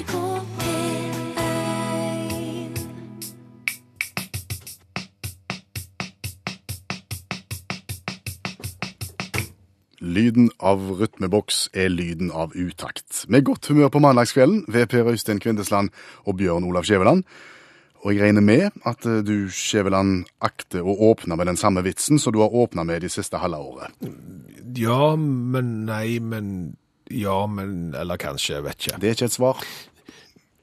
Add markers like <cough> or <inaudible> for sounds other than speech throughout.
NRK P1 Lyden av rytmeboks er lyden av utakt. Med godt humør på mandagskvelden ved Per Øystein Kvindesland og Bjørn Olav Skjæveland. Og jeg regner med at eh, du, Skjæveland, akter å åpne med den samme vitsen som du har åpna med de siste halve året. Ja, men nei, men Ja, men Eller kanskje, jeg vet ikke. Det er ikke et svar.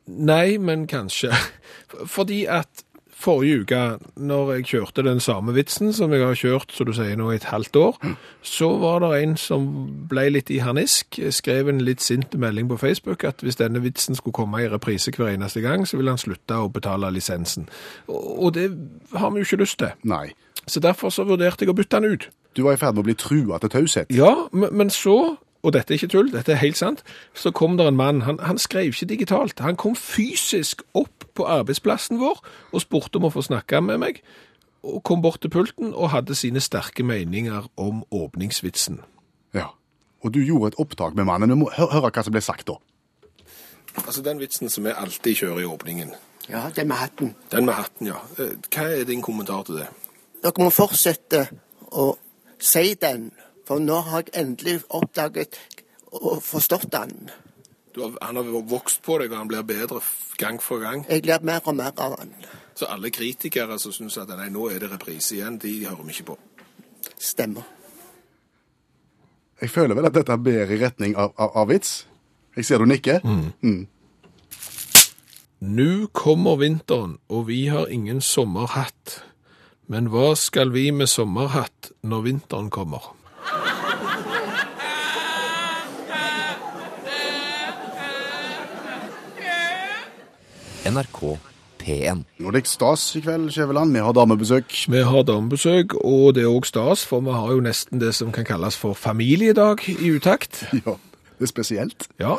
Nei, men kanskje. <laughs> Fordi at forrige uke, når jeg kjørte den samme vitsen som jeg har kjørt, så du sier nå, i et halvt år, så var det en som ble litt i harnisk, skrev en litt sint melding på Facebook at hvis denne vitsen skulle komme i reprise hver eneste gang, så ville han slutte å betale lisensen. Og det har vi jo ikke lyst til. Nei. Så derfor så vurderte jeg å bytte den ut. Du var i ferd med å bli trua til taushet. Ja, men, men så, og dette er ikke tull, dette er helt sant, så kom det en mann, han, han skrev ikke digitalt, han kom fysisk opp på arbeidsplassen vår og spurte om å få snakke med meg, og kom bort til pulten og hadde sine sterke meninger om åpningsvitsen. Ja. Og du gjorde et opptak med mannen. Vi må hø høre hva som ble sagt da. Altså den vitsen som vi alltid kjører i åpningen, Ja, den med hatten. den med hatten, ja. Eh, Hva er din kommentar til det? Dere må fortsette å si den, for nå har jeg endelig oppdaget og forstått han. Du har, han har vokst på deg, og han blir bedre gang for gang. Jeg lærer mer og mer av han. Så alle kritikere som synes at nei, nå er det reprise igjen, de hører vi ikke på. Stemmer. Jeg føler vel at dette ber i retning av, av, av vits. Jeg ser du nikker. Mm. Nå kommer vinteren, og vi har ingen sommerhatt. Men hva skal vi med sommerhatt når vinteren kommer? NRK P1. Nå er det stas i kveld, Skjæveland. Vi har damebesøk. Vi har damebesøk, og det er òg stas, for vi har jo nesten det som kan kalles for familiedag i utakt. <laughs> Ja, det er spesielt. Ja,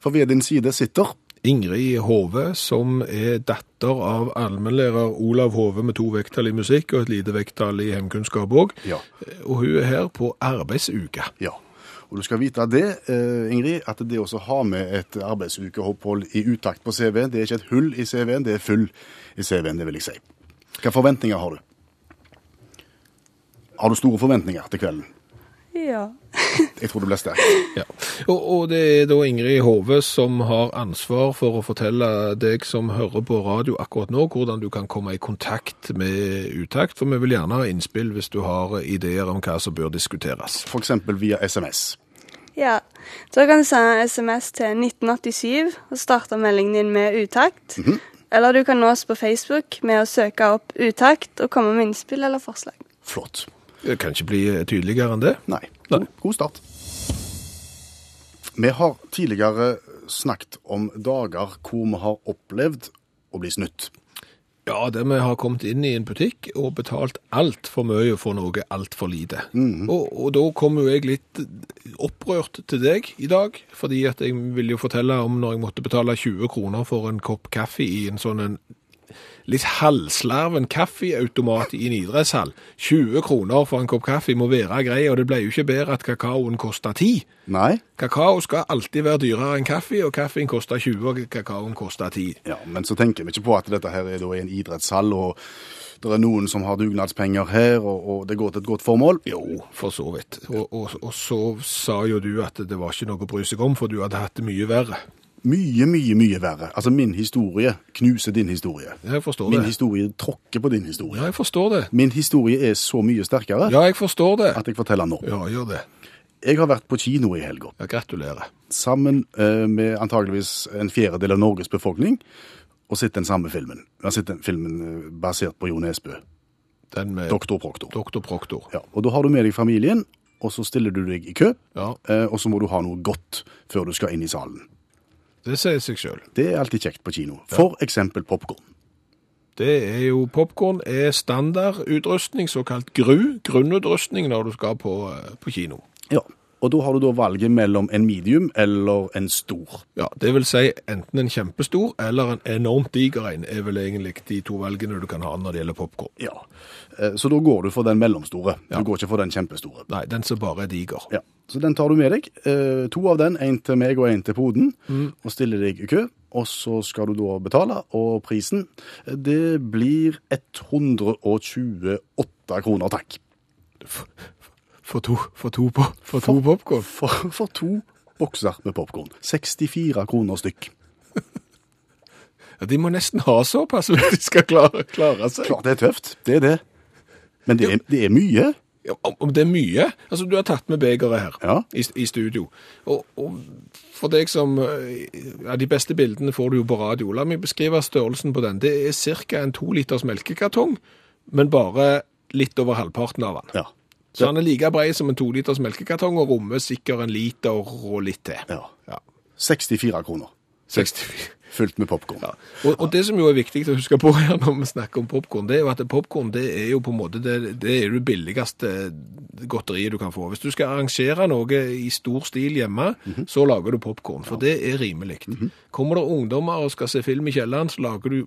For ved din side sitter Ingrid Hove, som er datter av allmennlærer Olav Hove med to vekttall i musikk og et lite vekttall i hjemkunnskap òg. Ja. Og hun er her på arbeidsuke. Ja. Og du skal vite det, eh, Ingrid, at det også har med et arbeidsukeopphold i utakt på CV-en, det er ikke et hull i CV-en, det er full i CV-en, det vil jeg si. Hvilke forventninger har du? Har du store forventninger til kvelden? Ja. <laughs> Jeg tror du blir sterk. Ja. Og, og det er da Ingrid Hove som har ansvar for å fortelle deg som hører på radio akkurat nå, hvordan du kan komme i kontakt med utakt, for vi vil gjerne ha innspill hvis du har ideer om hva som bør diskuteres. Eksempel via SMS. Ja. Så kan du sende SMS til 1987 og starte meldingen din med utakt. Eller du kan nå oss på Facebook med å søke opp utakt og komme med innspill eller forslag. Flott. Det kan ikke bli tydeligere enn det. Nei. God, god start. Vi har tidligere snakket om dager hvor vi har opplevd å bli snytt. Ja, det vi har kommet inn i en butikk og betalt alt for mye for noe alt for lite. og, og da kom jo jeg litt opprørt til deg i dag, fordi at jeg vil jo fortelle om når jeg måtte betale 20 kroner for en kopp kaffe i en sånn en litt halvslarven kaffeautomat i en idrettshall. 20 kroner for en kopp kaffe må være grei, og det ble jo ikke bedre at kakaoen kosta 10. Nei? Kakao skal alltid være dyrere enn kaffe, og kaffen koster 20, og kakaoen koster 10. Ja, men så tenker vi ikke på at dette her er da en idrettshall, og det er noen som har dugnadspenger her, og, og det går til et godt formål. Jo, for så vidt. Og, og, og så sa jo du at det var ikke noe å bry seg om, for du hadde hatt det mye verre. Mye, mye, mye verre. Altså, min historie knuser din historie. Jeg forstår Min det. historie tråkker på din historie. Ja, jeg forstår det. Min historie er så mye sterkere Ja, jeg forstår det. at jeg forteller nå. Ja, gjør det. Jeg har vært på kino i helga, Ja, gratulerer. sammen eh, med antageligvis en fjerdedel av Norges befolkning, og sett den samme filmen. Jeg har sett den filmen eh, basert på Jo Nesbø, Den med Doktor Proktor. Doktor Proktor. Ja, og da har du med deg familien, og så stiller du deg i kø, Ja, eh, og så må du ha noe godt før du skal inn i salen. Det sier seg sjøl. Det er alltid kjekt på kino. For eksempel popkorn. Det er jo Popkorn er standardutrustning, såkalt GRU, grunnutrustning, når du skal på, eh, på kino. Ja, og da har du da valget mellom en medium eller en stor. Ja, det vil si enten en kjempestor eller en enormt diger en, er vel egentlig de to valgene du kan ha når det gjelder popkorn. Ja, eh, så da går du for den mellomstore. Ja. Du går ikke for den kjempestore. Nei, den som bare er diger. Ja, så den tar du med deg. Eh, To av den, en til meg og en til poden, og stiller deg i kø. og så skal du da betale, og prisen det blir 128 kroner, takk. For to, for to, po- for to popkorn. For, for to bokser med popkorn. 64 kroner stykk. <laughs> Ja, de må nesten ha såpass hvis de skal klare, klare seg. Klart det er tøft, det er det. Men det er, det er mye. Ja, om, om det er mye Altså, du har tatt med begeret her Ja. i, i studio. Og, og for deg som eh, Ja, de beste bildene får du jo på radio. La meg beskrive størrelsen på den. Det er ca. en to liters melkekartong, men bare litt over halvparten av den. Ja. Så han er like bred som en toliters melkekartong og rommer sikkert en liter og litt til. ja. Ja. 64 kroner. 64. Fylt med popkorn. Ja. Og, og det som jo er viktig å huske på her <laughs> når vi snakker om popkorn, det er jo at popkorn det er jo på en måte det, det er det billigste godteriet du kan få. Hvis du skal arrangere noe i stor stil hjemme, så lager du popkorn, for det er rimelig. Kommer det ungdommer og skal se film i kjelleren, så lager du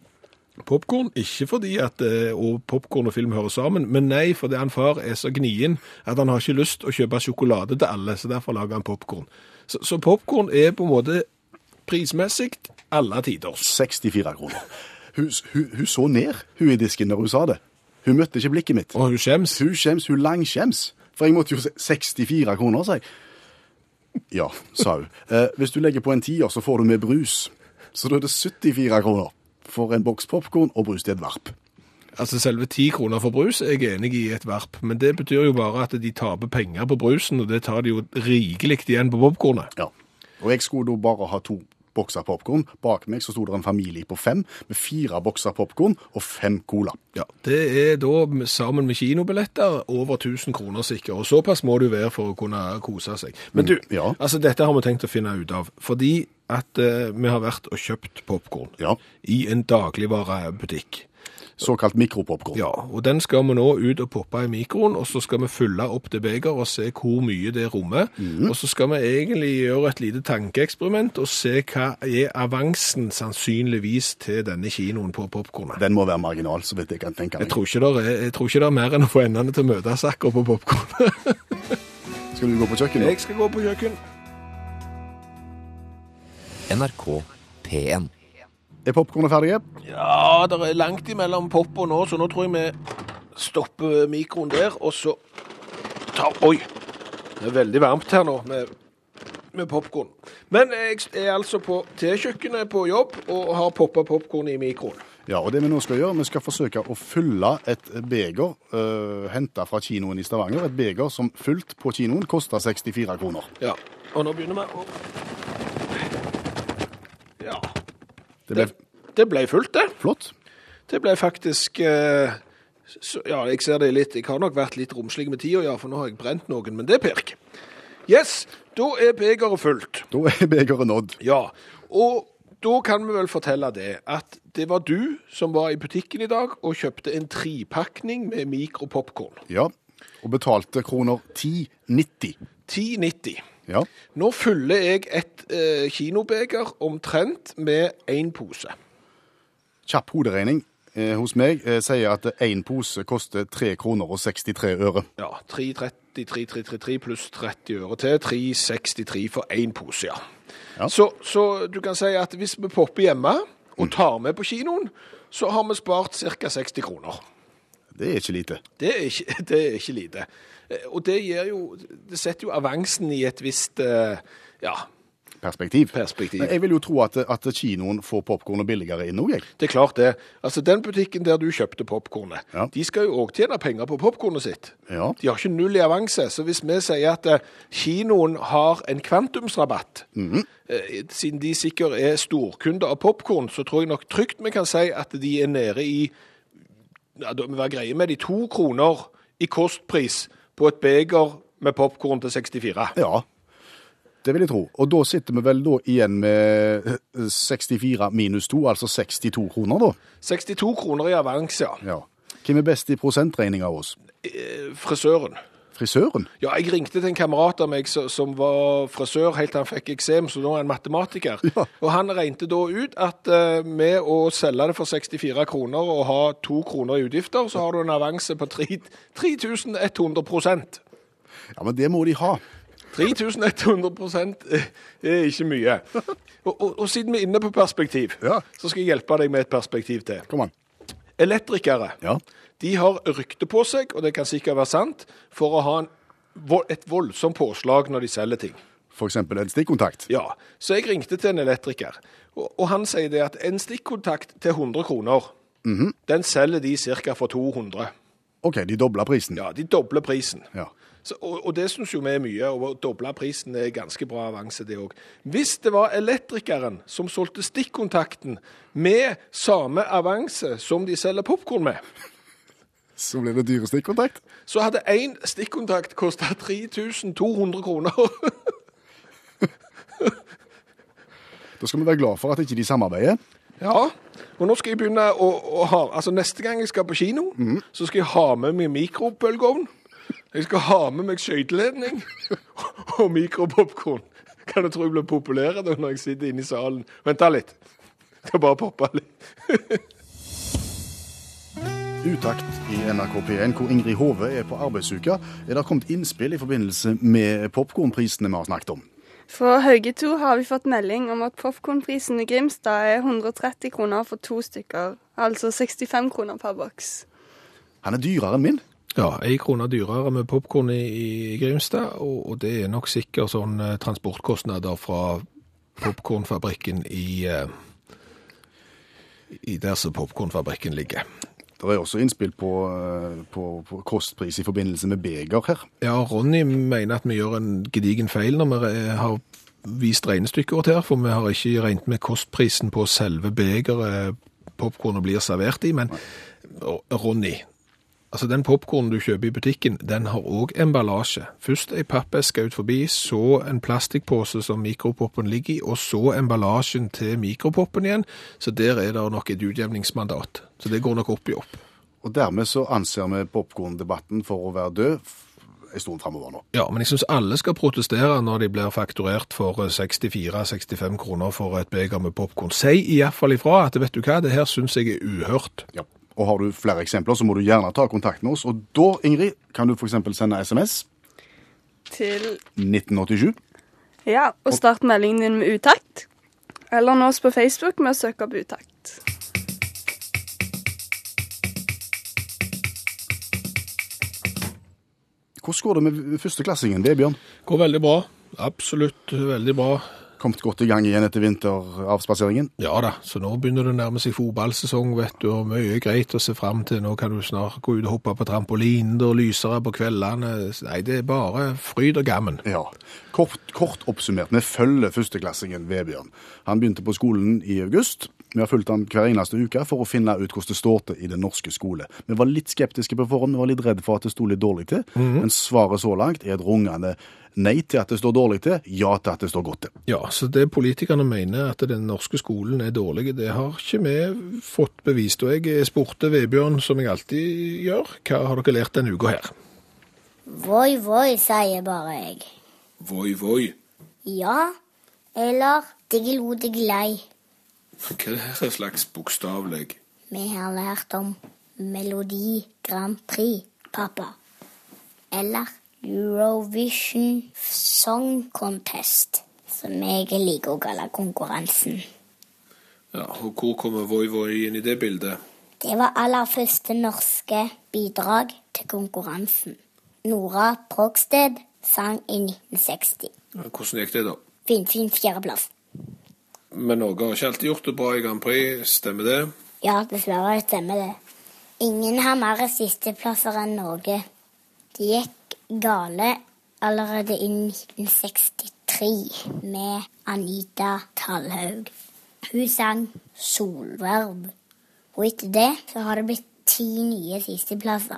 popkorn. Ikke fordi at eh, og popkorn og film hører sammen, men nei, fordi han far er så gnien at han har ikke lyst å kjøpe sjokolade til alle, så derfor lager han popkorn. Så, så popkorn er på en måte prismessig alle tider. 64 kroner. Hun, hun, hun så ned, hun i disken, når hun sa det. Hun møtte ikke blikket mitt. Og hun skjems. Hun skjems, hun langskjems. For jeg måtte jo se 64 kroner, sa jeg. Ja, sa hun. Eh, hvis du legger på en tier, så får du med brus. Så da er det 74 kroner for en boks popkorn og brus til et varp. Altså selve ti kroner for brus er jeg enig i et varp, men det betyr jo bare at de taper penger på brusen, og det tar de jo rikelig igjen på popkornet. Ja. Og jeg skulle da bare ha to bokser popkorn. Bak meg så sto det en familie på fem, med fire bokser popkorn og fem cola. Ja, Det er da sammen med kinobilletter over 1000 kroner sikkert, og såpass må du være for å kunne kose seg. Men du, ja. altså dette har vi tenkt å finne ut av, fordi at eh, vi har vært og kjøpt popkorn Ja. i en dagligvarebutikk. Såkalt mikropopkorn. Ja, og den skal vi nå ut og poppe i mikroen, og så skal vi fylle opp det begeret og se hvor mye det rommer. Og så skal vi egentlig gjøre et lite tankeeksperiment og se hva er avansen sannsynligvis til denne kinoen på popkornet. Den må være marginal, så vidt jeg kan tenke Jeg meg. tror ikke det er, jeg tror ikke det er mer enn å få endene til å møtes akkurat på popkornet. <laughs> Skal du gå på kjøkkenet? Jeg skal gå på kjøkken. NRK P1. Er popkornet ferdige? Ja, det er langt imellom pop og nå, så nå tror jeg vi stopper mikroen der, og så tar Oi! Det er veldig varmt her nå med, med popkorn. Men jeg er altså på T-kjøkkenet på jobb og har poppa popkorn i mikroen. Ja, og det vi nå skal gjøre, vi skal forsøke å fylle et beger øh, henta fra kinoen i Stavanger. Et beger som fullt på kinoen koster 64 kroner. Ja, og nå begynner vi å Ja. Det ble Det ble fullt, det. flott. Det ble faktisk eh, så, Ja, jeg ser det litt. Jeg har nok vært litt romslig med tida, ja, for nå har jeg brent noen, men det er pirk. Yes, da er begeret fullt. Da er begeret nådd. Ja, og da kan vi vel fortelle det at det var du som var i butikken i dag og kjøpte en tripakning med mikropopkorn. Ja, og betalte kroner 10,90. 10,90. Ja, Nå fyller jeg et eh, kinobeger omtrent med én pose. kjapp hoderegning eh, hos meg eh, sier at én pose koster 3 kroner og 63 øre. Ja, 3,30, 3,33 pluss 30 øre til. 3,63 for én pose, ja. Ja. Så, så du kan si at hvis vi popper hjemme og tar med på kinoen, så har vi spart ca. 60 kroner. Det er ikke lite. Det er ikke, <laughs> det er ikke lite. Eh, Og det gir jo Det setter jo avansen i et visst eh, ja, Perspektiv. perspektiv. Men jeg vil jo tro at, at kinoen får popkornet billigere inn òg, jeg. Det er klart det. Altså Den butikken der du kjøpte popkornet, Ja. de skal jo òg tjene penger på popkornet sitt. Ja. De har ikke null i avanse. Så hvis vi sier at eh, kinoen har en kvantumsrabatt, eh, siden de sikkert er storkunder av popkorn, så tror jeg nok trygt vi kan si at de er nede i ja, Da må vi være greie med de to kroner i kostpris på et beger med popkorn til 64. Ja, det vil jeg tro. Og da sitter vi vel da igjen med eh, 64 minus 2, altså 62 kroner, da. 62 kroner i avans, ja. Ja. Hvem er best i prosentregning av oss? Eh, Frisøren. Frisøren? Ja, jeg ringte til en kamerat av meg som, var frisør helt til han fikk eksem, så nå er han matematiker. Ja. Og han regnet da ut at eh, med å selge det for 64 kroner og ha to kroner i utgifter, så har du en avanse på 3100% Ja, men det må de ha. 3100 er- er ikke mye. Og, og, og siden vi er inne på perspektiv, Ja. så skal jeg hjelpe deg med et perspektiv til. Kom an. Elektrikere Ja. De har rykte på seg, og det kan sikkert være sant, for å ha en, et voldsomt påslag når de selger ting. Eksempel en stikkontakt. Ja, Så jeg ringte til en elektriker, og, og han sier det at en stikkontakt til 100 kroner, den selger de ca. for 200. OK, de dobler prisen. Ja, de dobler prisen. Ja. Så, og, og det syns jo vi er mye, å doble prisen er ganske bra avanse, det òg. Hvis det var elektrikeren som solgte stikkontakten med samme avanse som de selger popkorn med, Så ble det dyre stikkontakt. så hadde én stikkontakt kosta 3200 kroner. <laughs> Da skal vi være glad for at ikke de samarbeider. ja, og nå skal jeg begynne å, å ha Altså neste gang jeg skal på kino, så skal jeg ha med meg mikrobølgeovn. Jeg skal ha med meg skøyteledning <laughs> og mikropopkorn. Kan du tro jeg blir populær når jeg sitter inne i salen? Vent da litt. Jeg skal bare poppe litt. <laughs> Utakt i NRK P1, hvor Ingrid Hove er på arbeidsuka, er det kommet innspill i forbindelse med popkornprisene vi har snakket om. Fra Hauge 2 har vi fått melding om at popkornprisen i Grimstad er 130 kroner for to stykker, altså 65 kroner per boks. Han er dyrere enn min. Ja, ei krone dyrere med popkorn i, i Grimstad, og, og det er nok sikkert sånn eh, transportkostnader fra popkornfabrikken i, eh, i der som popkornfabrikken ligger. Det er også innspill på, eh, på, på kostpris i forbindelse med beger her. Ja, Ronny mener at vi gjør en gedigen feil når vi eh, har vist regnestykket vårt her, for vi har ikke regnet med kostprisen på selve begeret popkornet blir servert i. Men Ronny, altså den popkornen du kjøper i butikken, den har òg emballasje. Først ei pappeske ut forbi, så en plastikkpose som mikropoppen ligger i, og så emballasjen til mikropoppen igjen. Så der er det nok et utjevningsmandat. Så det går nok opp i opp. Og dermed så anser vi popkorndebatten for å være død en stund framover nå. Ja, men jeg syns alle skal protestere når de blir fakturert for eh, 64-65 kroner for et beger med popkorn. Si iallfall ifra at vet du hva, det her syns jeg er uhørt. Ja. Og har du flere eksempler, så må du gjerne ta kontakt med oss. Og da, Ingrid, kan du f.eks. sende SMS Til 1987. Ja, og start meldingen din med utakt. Eller nå oss på Facebook med å søke opp utakt. Hvordan går det med førsteklassingen? Det er Bjørn. Går veldig bra. Absolutt veldig bra. Kommet godt i gang igjen etter vinteravspaseringen. Ja da, så nå begynner det å nærme seg fotballsesong, vet du, og mye greit å se fram til. Nå kan du snart gå ut og hoppe på trampolinen, det er lysere på kveldene. Nei, det er bare fryd og gammen. Ja. Kort, kort oppsummert, vi følger førsteklassingen Vebjørn. Han begynte på skolen i august. Vi har fulgt ham hver eneste uke for å finne ut hvordan det står til i den norske skole. Vi var litt skeptiske på forhånd, vi var litt redd for at det sto litt dårlig til. Men svaret så langt er et rungende nei til at det står dårlig til, ja til at det står godt til. Ja, så det politikerne mener at den norske skolen er dårlig, det har ikke vi fått bevist. Og jeg spurte Vebjørn, som jeg alltid gjør, hva har dere lært denne uka her? Voi, voi, sier bare jeg. Voi, voi. Ja, eller diggelo, diggelei. Hva er det slags bokstavlig? Vi har lært om Melodi Grand Prix, pappa. Eller Eurovision Song Contest, som jeg liker å kalle konkurransen. Ja, og hvor kommer voi, voi inn i det bildet? Det var aller første norske bidrag til konkurransen. Nora Progsted sang i 1960. Ja, Hvordan gikk det da? Finfin fjerdeplass. Men Norge har ikke alltid gjort det bra i Grand Prix, stemmer det? Ja, dessverre stemmer det. Ingen har mer sisteplasser enn Norge. Det gikk gale allerede i 1963 med Anita Tallhaug. Hun sang 'Solverv'. Og etter det så har det blitt ti nye sisteplasser.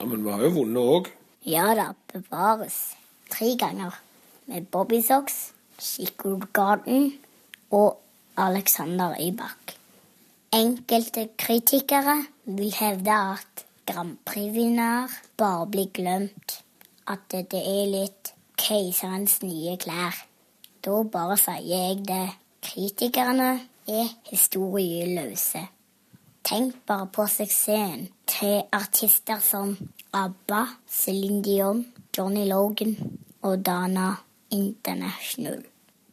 Ja, Men vi har jo vunnet òg. Ja da, bevares. Tre ganger. Med Bobby Socks, Sigurd Garden og Alexander Rybak. Enkelte kritikere vil hevde at Grand Prix-vinner bare blir glemt. At dette er litt keiserens nye klær. Da bare sier jeg det. Kritikerne er historieløse. Tenk bare på suksessen til artister som ABBA, Céline Dion, Johnny Logan, og Dana International.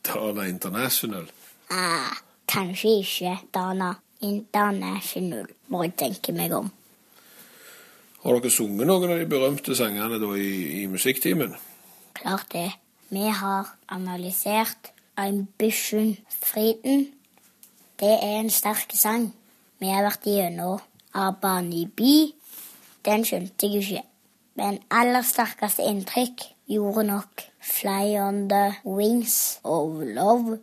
Dana International. Ah, kanskje ikke Dana International, må jeg tenke meg om. Har dere sunget noen av de berømte sangene da i, i musikktimen? Klart det. Vi har analysert Ambition Frieden. Det er en sterk sang. Vi har vært gjennom Abanibi. Den skjønte jeg ikke. Men aller sterkeste inntrykk gjorde nok Fly on the Wings of Love.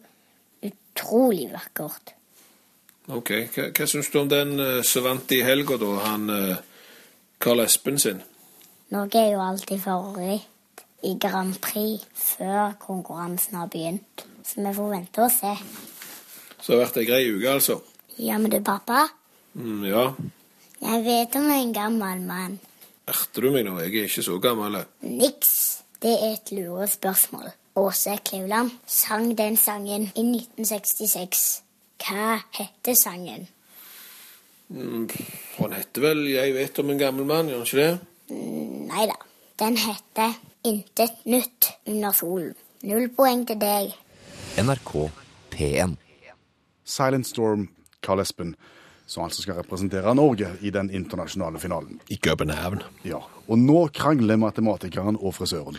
Utrolig vakkert. Ok, Hva, hva syns du om den uh, som vant i helga, da? Han eh, Carl Espen sin? Norge er jo alltid favoritt i Grand Prix før konkurransen har begynt. Så vi får vente og se. Så det har vært ei grei uke, altså? Ja, men du, pappa? Mm, ja. Jeg vet om en gammel mann. Erter du meg nå? Jeg er ikke så gammel. Niks. Det er et lurespørsmål. Åse Kleveland sang den sangen i 1966. Hva heter sangen? Mm, han heter vel 'Jeg vet om en gammel mann', gjør han ikke det? Nei da. Den heter Intet nytt under solen. Null poeng til deg. NRK P1. Silent Storm, Carl Espen, som altså skal representere Norge i den internasjonale finalen. I København. Ja, Og nå krangler matematikeren og frisøren.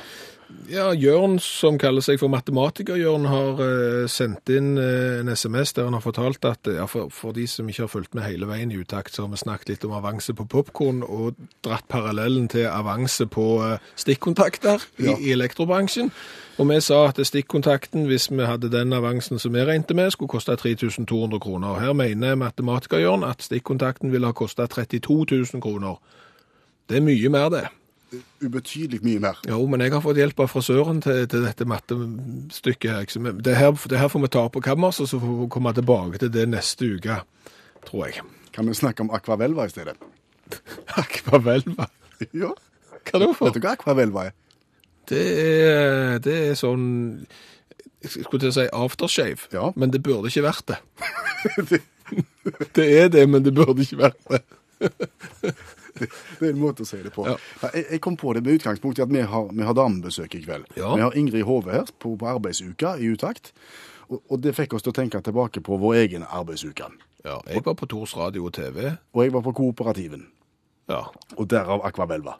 Ja, Jørn, som kaller seg for matematiker, Jørn har eh, sendt inn eh, en SMS der han har fortalt at ja, for, for de som ikke har fulgt med hele veien i utakt, så har vi snakket litt om avanse på popkorn og dratt parallellen til avanse på eh, stikkontakter i, Ja. i elektrobransjen. Og vi sa at stikkontakten, hvis vi hadde den avansen som vi regnet med, skulle koste 3200 kroner. Og her mener matematiker Jørn at stikkontakten ville ha kosta 32 000 kroner. Det er mye mer, det. Ubetydelig mye mer. Jo, men jeg har fått hjelp av frisøren til, til dette mattestykket. Det her, det her får vi ta opp på kammers, og så får vi komme tilbake til det neste uke, tror jeg. Kan vi snakke om akvavelva i stedet? <laughs> Akvavelva. Ja. Hva da for? Vet du hva akvavelva er? Det er, det er sånn Jeg skulle til å si aftershave, Ja. men det burde ikke vært det. <laughs> <laughs> det er det, men det burde ikke vært det. <laughs> Det er en måte å si det på. Ja. Jeg, jeg kom på det med utgangspunkt i at vi har, vi har damebesøk i kveld. Ja. Vi har Ingrid Hove her på, på arbeidsuka i utakt. Og, og det fikk oss til å tenke tilbake på vår egen arbeidsuke. Ja, jeg var på Tors radio og TV. Og jeg var på Kooperativen, Ja, og derav Akvabelva.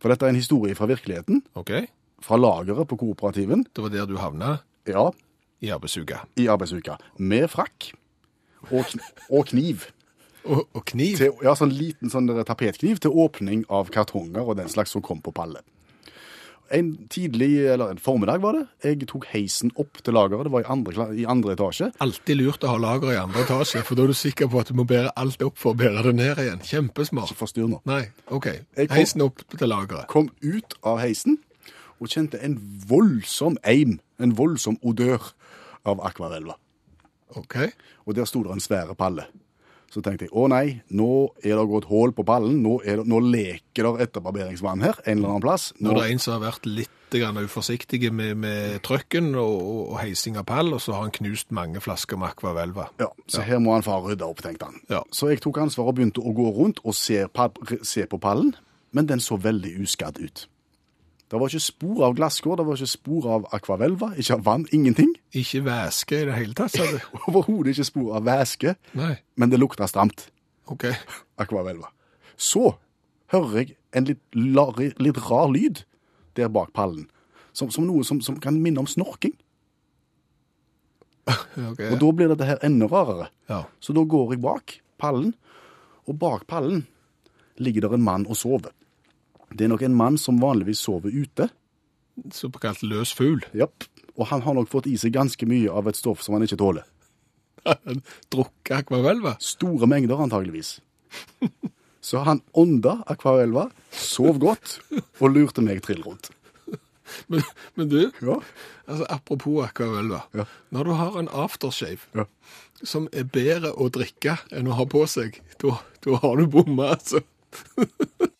For dette er en historie fra virkeligheten, OK. fra lageret på Kooperativen. Det var der du havna Ja, i arbeidsuka. i arbeidsuka. Med frakk og, kn og kniv. Og, og kniv. Til, ja, sånn liten sånn tapetkniv til åpning av kartonger og den slags som kom på palle. En tidlig, eller en formiddag var det, jeg tok heisen opp til lageret, det var i andre, i andre etasje. Alltid lurt å ha lager i andre etasje, for da er du sikker på at du må bære alt opp for å bære det ned igjen. Kjempesmart. Ikke forstyrr nå. Nei, OK. Kom- Heisen opp til lageret. Kom ut av heisen og kjente en voldsom eim, en voldsom odør av akvarelva. OK. Og der sto det en svære palle. Så tenkte jeg, å nei, nå er det gått hål på pallen, nå, er det, nå leker det etterbarberingsvann her, en eller annen plass. Nå, Når det er en som har vært litt uforsiktig med, med trøkken og, og, heising av pall, og så har han knust mange flasker med Aquavelva. Ja, så her må han far rydde opp, tenkte han. Ja. Så jeg tok ansvar og begynte å gå rundt og se, se på pallen, men den så veldig uskadd ut. Det var ikke spor av glasskår, det var ikke spor av akvavelva, ikke av vann, ingenting. Ikke væske i det hele tatt, sa du? <laughs> Overhodet ikke spor av væske, Nei. men det lukta stramt. OK. <laughs> Akvavelva. Så hører jeg en litt, la, litt rar lyd der bak pallen, som, som noe som, som kan minne om snorking. <laughs> Okay. Og da blir dette her enda rarere. Ja. Så da går jeg bak pallen, og bak pallen ligger der en mann og sover. Det er nok en mann som vanligvis sover ute. Såkalt løs fugl. Japp. Og han har nok fått i seg ganske mye av et stoff som han ikke tåler. Drukket akvarelva? Store mengder, antageligvis. Så han ånda akvarelva, sov godt og lurte meg trill rundt. Men, men du, Ja. altså apropos akvarelva. Ja. Når du har en aftershave Ja. som er bedre å drikke enn å ha på seg, da, har du bomma, altså. <laughs>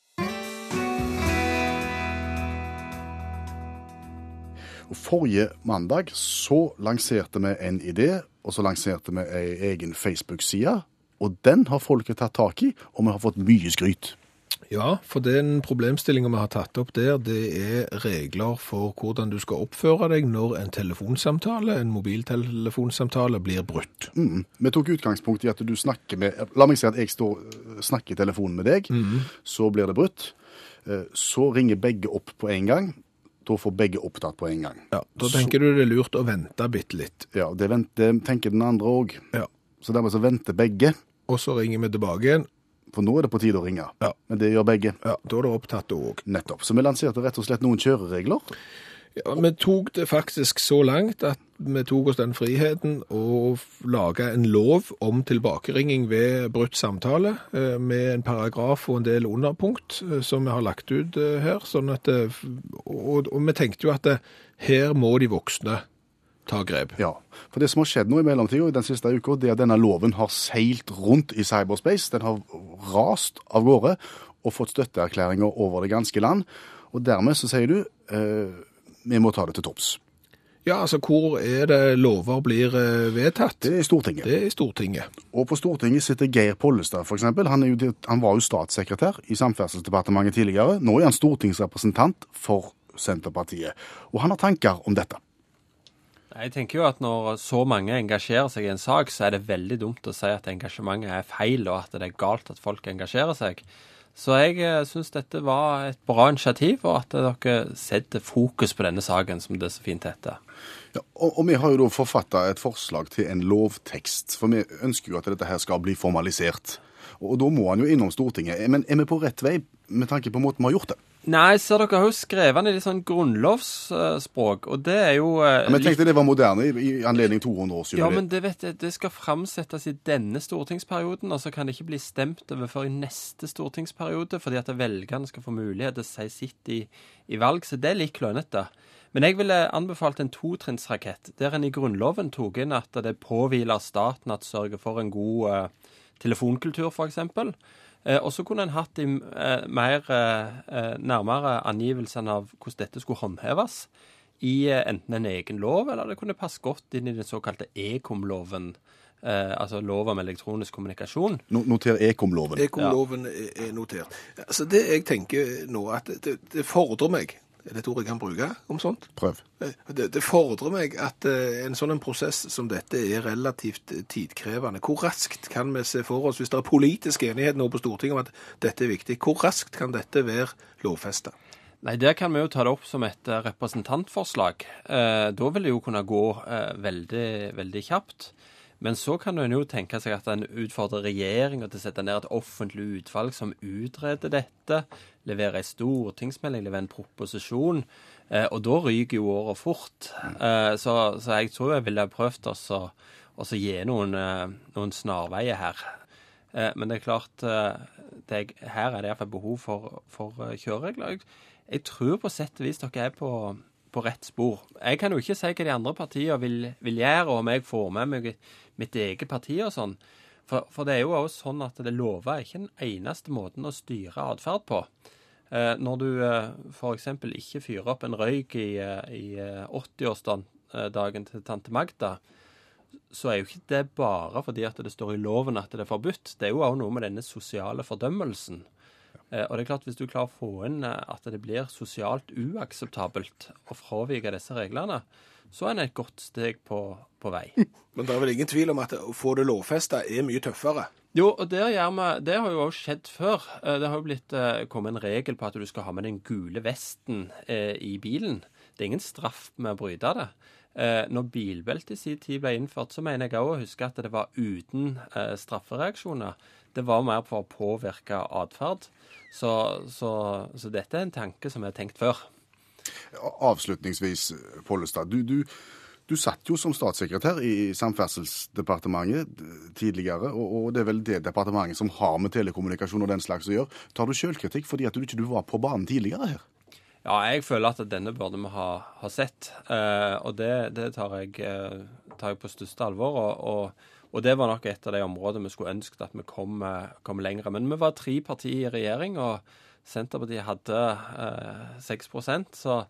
Forrige mandag så lanserte vi en idé, og så lanserte vi ei egen Facebook-side. Og den har folket tatt tak i, og vi har fått mye skryt. Ja, for den problemstillingen vi har tatt opp der, det er regler for hvordan du skal oppføre deg når en telefonsamtale, en mobiltelefonsamtale, blir brutt. Mm. Vi tok utgangspunkt i at du snakker med La meg si at jeg står, snakker i telefonen med deg. Så blir det brutt. Eh, Så ringer begge opp på en gang. Da får begge opptatt på en gang. Ja, Da tenker du det er lurt å vente bitte litt. Ja, Det venter, tenker den andre òg. Ja. Så dermed så venter begge. Og så ringer vi tilbake igjen. For nå er det på tide å ringe. Ja. Men det gjør begge. Ja, Da er det opptatt òg. Nettopp. Så vi lanserte rett og slett noen kjøreregler. Ja, vi tok det faktisk så langt at vi tok oss den friheten å lage en lov om tilbakeringing ved brutt samtale, eh, med en paragraf og en del underpunkt eh, som vi har lagt ut eh, her. Sånn at, og, og vi tenkte jo at det, her må de voksne ta grep. Ja, for det som har skjedd nå i mellomtida, den siste uka, det er at denne loven har seilt rundt i cyberspace. Den har rast av gårde og fått støtteerklæringer over det ganske land. Og dermed så sier du eh, vi må ta det til topps. Ja, altså hvor er det lover blir eh, vedtatt? Det er i Stortinget. Det er i Stortinget. Og på Stortinget sitter Geir Pollestad, f.eks. Han, er jo, han var jo statssekretær i Samferdselsdepartementet tidligere. Nå er han stortingsrepresentant for Senterpartiet. Og han har tanker om dette. Jeg tenker jo at når så mange engasjerer seg i en sak, så er det veldig dumt å si at engasjementet er feil, og at det er galt at folk engasjerer seg. Så jeg eh, syns dette var et bra initiativ, og at dere setter fokus på denne saken, som det så fint heter. Ja, og, og vi har jo da forfatta et forslag til en lovtekst, for vi ønsker jo at dette her skal bli formalisert. Og, og da må han jo innom Stortinget. Men er vi på rett vei med tanke på måten vi har gjort det? Nei, ser dere har jo skrevet den i litt sånn grunnlovsspråk, og det er jo eh, Ja, men jeg tenkte det var moderne i, i anledning 200-årsjubileet. Ja, men det, vet jeg, det skal framsettes i denne stortingsperioden, og så kan det ikke bli stemt over før i neste stortingsperiode, fordi at velgerne skal få mulighet til å si sitt i, i valg, så det er litt klønete. Men jeg ville anbefalt en totrinnsrakett, der en i Grunnloven tok inn at det påhviler staten at sørge for en god eh, telefonkultur, f.eks. Eh, og så kunne en hatt de eh, mer eh, nærmere angivelsene av hvordan dette skulle håndheves i enten en egen lov, eller det kunne passe godt inn i den såkalte ekom-loven, eh, altså lov om elektronisk kommunikasjon. No, noter ekomloven. Ekomloven ja. er notert. Altså Det jeg tenker nå, at det, det fordrer meg Er det et ord jeg kan bruke om sånt? Prøv. Eh, Det, det fordrer meg at eh, en sånn en prosess som dette er relativt eh, tidkrevende. Hvor raskt kan vi se for oss, hvis det er politisk enighet nå på Stortinget om at dette er viktig, hvor raskt kan dette være lovfesta? Nei, Der kan vi jo ta det opp som et representantforslag. Eh, da vil det jo kunne gå eh, veldig, veldig kjapt. Men så kan en jo tenke seg at en utfordrer regjeringa til å sette ned et offentlig utvalg som utreder dette, leverer en stortingsmelding, leverer en proposisjon. Eh, og da ryker jo året fort. Eh, så, så jeg tror jeg ville prøvd å gi noen, eh, noen snarveier her. Eh, Men det er klart, eh, det er, her er det iallfall behov for, for eh, kjøreregler. Jeg, jeg tror på sett og vis dere er på, på rett spor. Jeg kan jo ikke si hva de andre partiene vil, vil gjøre, og om jeg får med meg mitt eget parti og sånn. For, for det er jo også sånn at det lover er ikke den eneste måten å styre atferd på. Eh, når du eh, f.eks. ikke fyrer opp en røyk i, eh, i eh, 80-årsdagen til tante Magda, så er jo ikke det bare fordi at det står i loven at det er forbudt. Det er jo også noe med denne sosiale fordømmelsen. Eh, og det er klart Hvis du klarer å få inn eh, at det blir sosialt uakseptabelt å fravike disse reglene, så er en et godt steg på, på vei. <laughs> Men det er vel ingen tvil om at å få det lovfesta er mye tøffere. Jo, og der vi, det har jo også skjedd før. Eh, Det har jo blitt kommet en regel på at du skal ha med den gule vesten i bilen. Det er ingen straff med å bryte det. Eh, når bilbelte i sin tid ble innført, så mener jeg òg å huske at det var uten eh, straffereaksjoner. Det var mer for å påvirke atferd. Så, så, så dette er en tanke som er tenkt før. Avslutningsvis, Pollestad. Du, du, du satt jo som statssekretær i Samferdselsdepartementet tidligere, og, og det er vel det departementet som har med telekommunikasjon og den slags å gjøre. Tar du sjølkritikk fordi at du ikke var på banen tidligere her? Ja, jeg føler at denne burde vi ha, ha sett. Eh, og det, det tar, jeg, eh, tar jeg på største alvor. Og, og, og det var nok et av de områdene vi skulle ønsket at vi kom, eh, kom lenger. Men vi var tre partier i regjering, og Senterpartiet hadde eh, 6 så,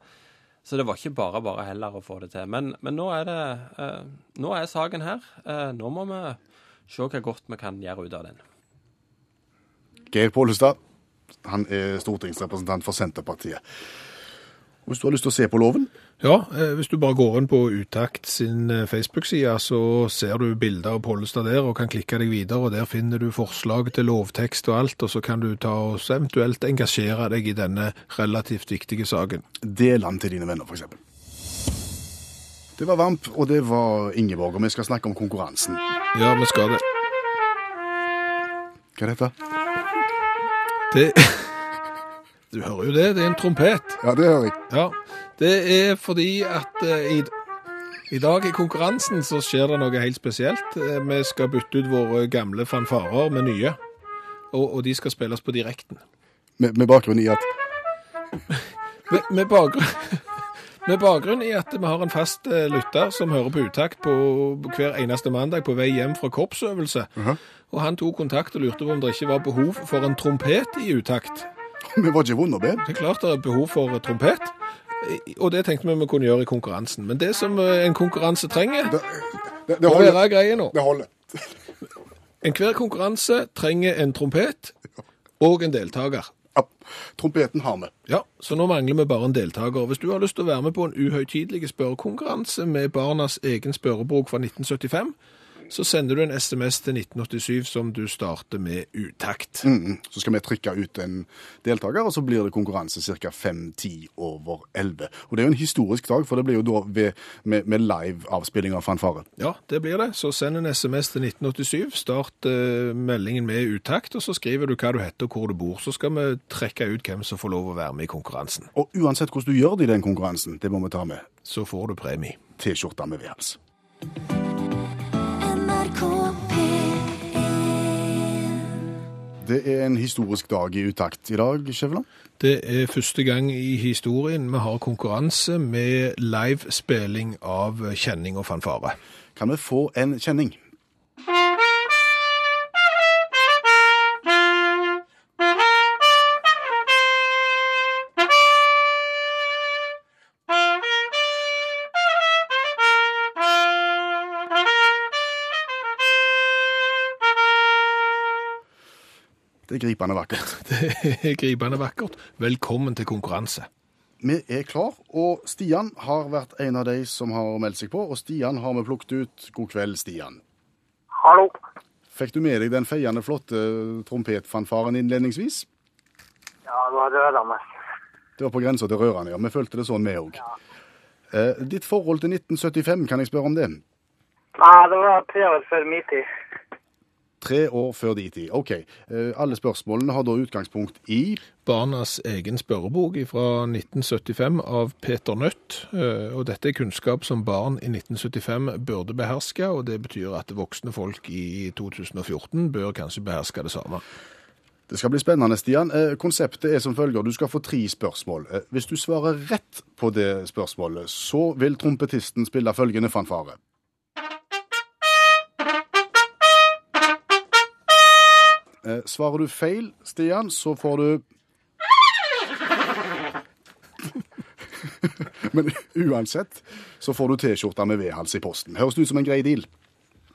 så det var ikke bare bare heller å få det til. Men, men nå, er det, eh, nå er saken her. Eh, nå må vi se hva godt vi kan gjøre ut av den. Geir Pollestad, Han er stortingsrepresentant for Senterpartiet. Hvis du har lyst til å se på loven, Ja, eh, hvis du bare går inn på Utakt sin eh, Facebook-side, så ser du bilder av Pollestad der, og kan klikke deg videre, og der finner du forslag til lovtekst og alt, og så kan du ta og eventuelt engasjere deg i denne relativt viktige saken. del den til dine venner, f.eks. Det var Vamp, og det var Ingeborg, og vi skal snakke om konkurransen. Ja, vi skal det. Hva er dette? Det <laughs> Du hører jo det, det er en trompet. Ja, det hører jeg. Ja, det er fordi at eh, i, i dag i konkurransen så skjer det noe helt spesielt. Eh, vi skal bytte ut våre gamle fanfarer med nye, og, og de skal spilles på direkten. Med, med bakgrunn i at <laughs> Med, med, bakgrunn, <laughs> med bakgrunn i at vi har en fast eh, lytter som hører på utakt på hver eneste mandag på vei hjem fra korpsøvelse. Og han tok kontakt og lurte på om det ikke var behov for en trompet i utakt. <laughs> vi var ikke vonde å be. Det er klart det er behov for trompet, og det tenkte vi vi kunne gjøre i konkurransen. Men det som eh, en konkurranse trenger, Det, det, det holder. være greie nå. Det holder. <laughs> Enhver konkurranse trenger en trompet og en deltaker. Ja, trompeten har vi. Ja, så nå mangler vi bare en deltaker. Hvis du har lyst til å være med på en uhøytidelig spørrekonkurranse med barnas egen spørrebok fra 1975, så sender du en SMS til 1987 som du starter med utakt. Mm, Så skal vi trykke ut en deltaker, og så blir det konkurranse ca. 5-10 over 11. Og det er jo en historisk dag, for det blir jo da ved, med, med live avspilling av fanfare. Ja, det blir det. Så send en SMS til 1987, start eh, meldingen med utakt, og så skriver du hva du heter og hvor du bor. Så skal vi trekke ut hvem som får lov å være med i konkurransen. Og uansett hvordan du gjør det i den konkurransen, det må vi ta med. Så får du premie. T-skjorta med vedhals. Det er en historisk dag i utakt i dag, Skjæveland. Det er første gang i historien vi har konkurranse med live-spilling av kjenning og fanfare. Kan vi få en kjenning? Det er gripende vakkert. <laughs> Det er gripende vakkert. Velkommen til konkurranse. Vi er klar, og Stian har vært en av de som har meldt seg på. Og Stian har vi plukket ut. God kveld, Stian. Hallo. Fikk du med deg den feiende flotte trompetfanfaren innledningsvis? Ja, det var rørende. Det var på grensa til rørende, ja. Vi følte det sånn, vi òg. Eh, ditt forhold til 1975, kan jeg spørre om det? Nei, det var tre år før min tid. Tre år før de tid. OK. Eh, alle spørsmålene har da utgangspunkt i Barnas egen spørrebok fra 1975 av Peter Nødt. Eh, Og dette er kunnskap som barn i 1975 burde beherske, og det betyr at voksne folk i 2014 bør kanskje beherske det samme. Det skal bli spennende, Stian. Eh, konseptet er som følger. Du skal få tre spørsmål. Hvis du svarer rett på det spørsmålet, så vil trompetisten spille følgende fanfare. Svarer du feil, Stian, så får du <laughs> Men uansett så får du T-skjorta med vedhals i posten. Høres det ut som en grei deal?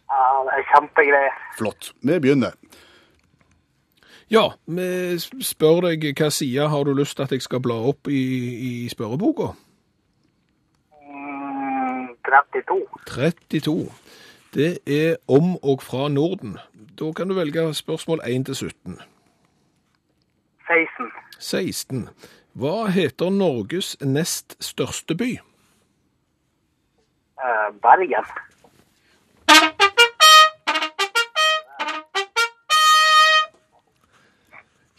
Ja, det er kjempegreier. Flott. Vi begynner. Ja, vi spør deg hva side har du lyst til at jeg skal bla opp i, i spørreboka? Mm, 32. 32. Det er om og fra Norden. Da kan du velge spørsmål 1 til 17. 16. 16. Hva heter Norges nest største by? Eh, Bergen.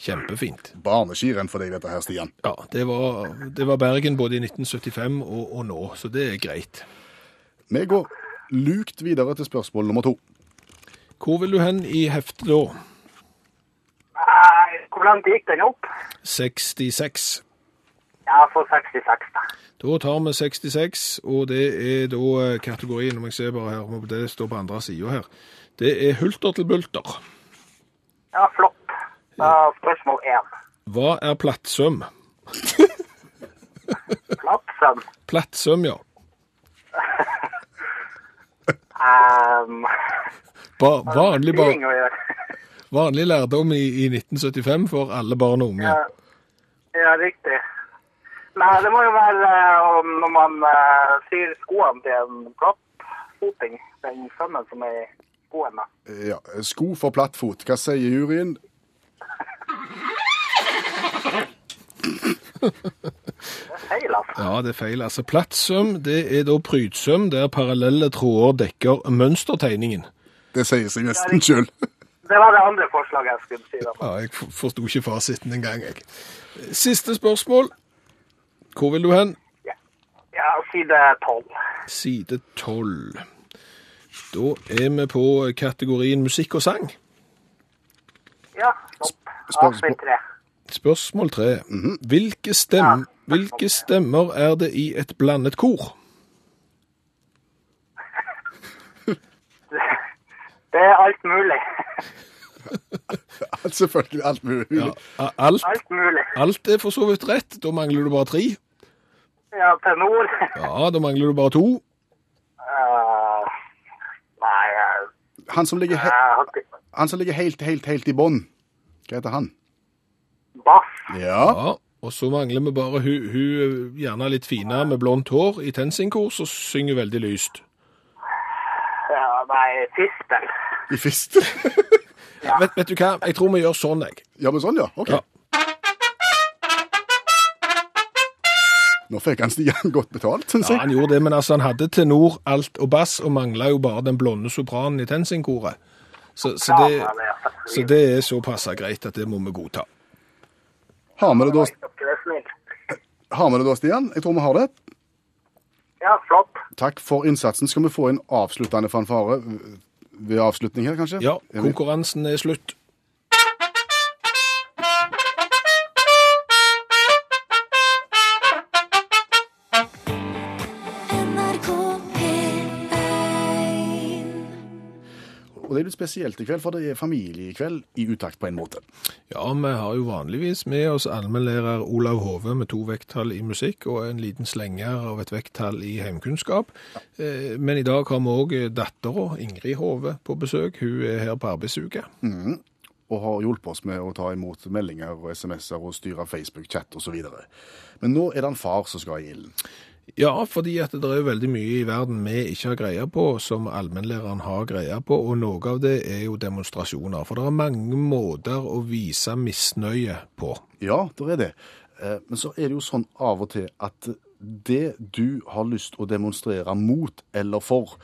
Kjempefint. Barneskirenn for deg, dette her, Stian. Ja, det var, det var Bergen både i 1975 og, og nå, så det er greit. Vi går lukt videre til spørsmål nummer to. Hvor vil du hen i heftet da? Nei, hvor langt gikk den opp? 66. Ja, for 66 da. Da tar vi 66, og det er da eh, kategorien, om jeg ser bare her, det står på andre siden her. Det er hulter til bulter. Ja, flott. Da spørsmål 1. Hva er plattsøm? Plattsøm. Plattsøm, ja. <laughs> Um, Ba <laughs> vanlig, ba. <laughs> Vanlig lærdom i, i 1975 for alle barn og unge. Ja, ja, riktig. Nei, det må jo være eh, når man uh, syr skoene til en plattfoting. Den sømmen som er i skoene. Ja, sko for plattfot. Hva sier juryen? <laughs> Det er feil, altså. Ja, det er feil. Altså, plattsøm det er da prydsøm der parallelle tråder dekker mønstertegningen. Det sier seg nesten sjøl. Det var det andre forslaget jeg skulle si. da. Ja, jeg forsto ikke fasiten engang, jeg. Siste spørsmål. Hvor vil du hen? Ja, side 12. Side 12. Da er vi på kategorien musikk og sang. Ja, stopp. spørsmål- Avsnitt 3. Spørsmål tre. hvilke, stem, hvilke stemmer er det i et blandet kor? <laughs> Det er alt mulig. <laughs> Selvfølgelig alt mulig. Ja, alt, Alt mulig. alt er for så vidt rett. Da mangler du bare tre. Ja, tenor. Ja, da mangler du bare to. Uh, nei, uh, Han som ligger, han som ligger helt, helt, helt i bånn. Hva heter han? Bass. Ja. Ja, og så mangler vi bare hun, hun gjerne litt fine med blondt hår i TenSing-kor, som synger veldig lyst. Ja, nei, fistel. I fist. <laughs> Vet, vet du hva, jeg tror vi gjør sånn, jeg. Ja, men sånn, ja. OK. Ja. Nå fikk han Stian godt betalt, syns Ja, han gjorde det, men altså, han hadde tenor, alt og bass, og mangla jo bare den blonde sopranen i TenSing-koret. Så, så, det, ja, det så det er såpass greit at det må vi godta. Har vi det da, har vi det da, Stian? Jeg tror vi har det. Ja, flott. Takk for innsatsen. Skal vi få en avsluttende fanfare ved avslutning her, kanskje? Ja, konkurransen er slutt. Det litt spesielt i kveld, for det er familiekveld i utakt på en måte. Ja, vi har jo vanligvis med oss allmennlærer Olav Hove med to vekttall i musikk og en liten slenger av et vekttall i heimkunnskap. Eh, Men i dag har vi òg dattera Ingrid Hove på besøk. Hun er her på arbeidsuke. Og har hjulpet oss med å ta imot meldinger og SMS-er og styre Facebook-chat osv. Men nå er det en far som skal i ilden. Ja, fordi at det er jo veldig mye i verden vi ikke har greie på, som allmennlæreren har greie på, og noe av det er jo demonstrasjoner. For det er mange måter å vise misnøye på. Ja, det er det. Eh, Men så er det jo sånn av og til at det du har lyst å demonstrere mot eller for,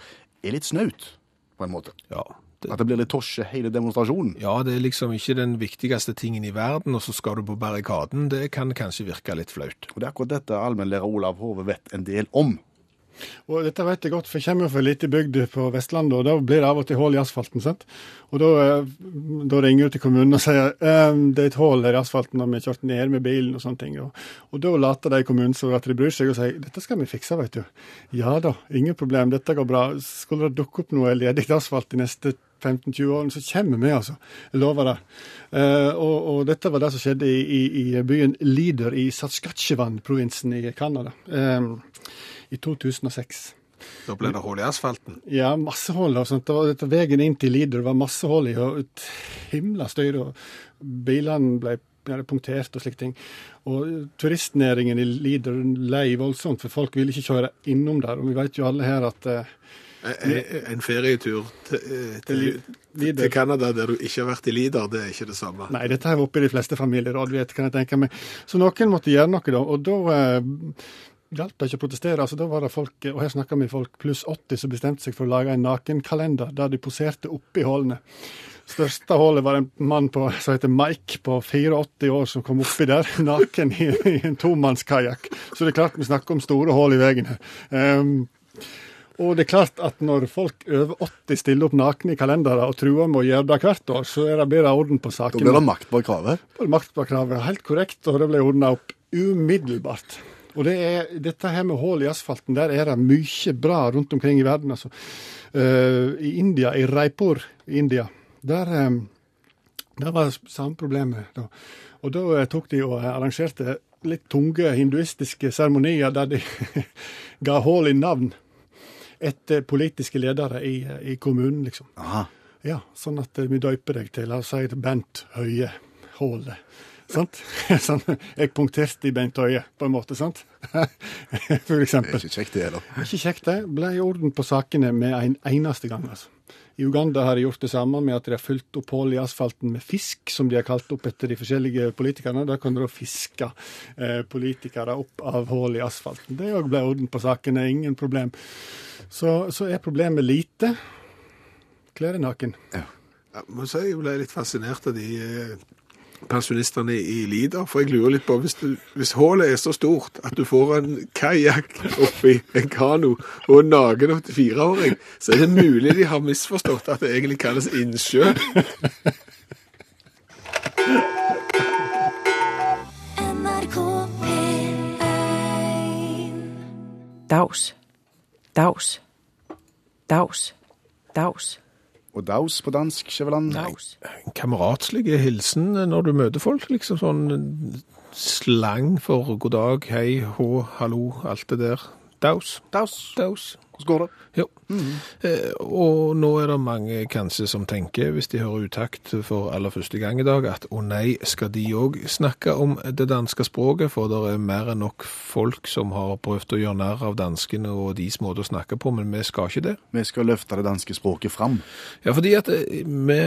er litt snaut, på en måte. Ja, At det blir litt tosje hele demonstrasjonen. ja, det er liksom ikke den viktigste tingen i verden, og så skal du på barrikaden. Det kan kanskje virke litt flaut. Og det er akkurat dette allmennlærer Olav Hove vet en del om. Og dette vet jeg godt, for jeg kommer jo fra ei lita bygd på Vestlandet, og da blir det av og til hull i asfalten. sant? Og da, eh, da ringer du til kommunen og sier ehm, det er et hull her i asfalten, og vi har kjørt ned med bilen og sånne ting. Og, og da later de i kommunen så at de bryr seg og sier dette skal vi fikse, vet du. Ja da, ingen problem, dette går bra. Skulle det dukke opp noe ledig asfalt de neste 15-20 årene, så kommer vi, altså. Jeg lover det. Uh, og, og dette var det som skjedde i, i, i byen Leader i Saskatchewan-provinsen i Canada ehm, i 2006. Da ble det hull i asfalten. Ja, masse hull. og sånt. Det veien inn til Lider var masse hull i, og et himla støy. og Bilene ble punktert og slike ting. Og turistnæringen i Lider lei voldsomt, for folk ville ikke kjøre innom der. Og vi vet jo alle her at eh, En ferietur til, til, til Canada der du ikke har vært i Lider, det er ikke det samme. Nei, dette her oppe i de fleste familieråd, vet, kan jeg tenke meg. Så noen måtte gjøre noe, da. Og da eh, hjalp det ikke å protestere. altså Da var det folk, og her snakker vi folk pluss 80 som bestemte seg for å lage en nakenkalender der de poserte oppi hullene. Største hullet var en mann på, som heter Mike på 84 år som kom oppi der, <laughs> naken i, i en tomannskajakk. Så det er klart vi snakker om store hull i veien her. Ehm, og det er klart at når folk over 80 stiller opp nakne i kalendere og truer med å gjøre det hvert år, så er det bedre orden på Da saken. blir det makt bak kravet. Da blir det kravet. Helt korrekt, og det ble ordna opp umiddelbart. Og det er, dette her med hull i asfalten, der er det mye bra rundt omkring i verden. altså. Uh, I India, i Raipur i India, der, um, der var det samme problemet. Da. Og da eh, tok de og arrangerte litt tunge hinduistiske seremonier der de <laughs> ga hull i navn etter politiske ledere i, i kommunen, liksom. Aha. Ja, sånn at eh, vi døyper deg til, la oss si Bent Høie Håle. Sant? <laughs> Sånn, jeg punkterte i Bent Høie, på en måte, sant? <laughs> For eksempel. Det er ikke kjekt, det heller. Ikke kjekt, det. Ble orden på sakene med en eneste gang, altså. I Uganda har de gjort det samme med at de har fylt opp hull i asfalten med fisk, som de har kalt opp etter de forskjellige politikerne. Da kan de da fiske eh, politikere opp av hull i asfalten. Det òg ble orden på sakene, ingen problem. Så, så er problemet lite. Klær deg naken. Jeg må si jeg ble litt fascinert av de eh, pensjonistene i Lider, for jeg lurer litt på hvis, du, hvis hullet er så stort at du får en kajakk oppi en kano og en naken 84-åring, så er det mulig de har misforstått at det egentlig kalles innsjø. NRK P1 Dags. Dags. Daus. Daus. Og daus på dansk, Skjæveland? Daus. En kameratslig hilsen når du møter folk, liksom sånn slang for god dag, hei, hå, hallo, alt det der. Daus. Daus. Daus. Hvordan går det? Jo. Eh, og nå er det mange kanskje som tenker, hvis de hører utakt for aller første gang i dag, at å nei, skal de òg snakke om det danske språket, for det er mer enn nok folk som har prøvd å gjøre narr av danskene og deres måte å snakke på, men vi skal ikke det. Vi skal løfte det danske språket fram. Ja, fordi at eh, vi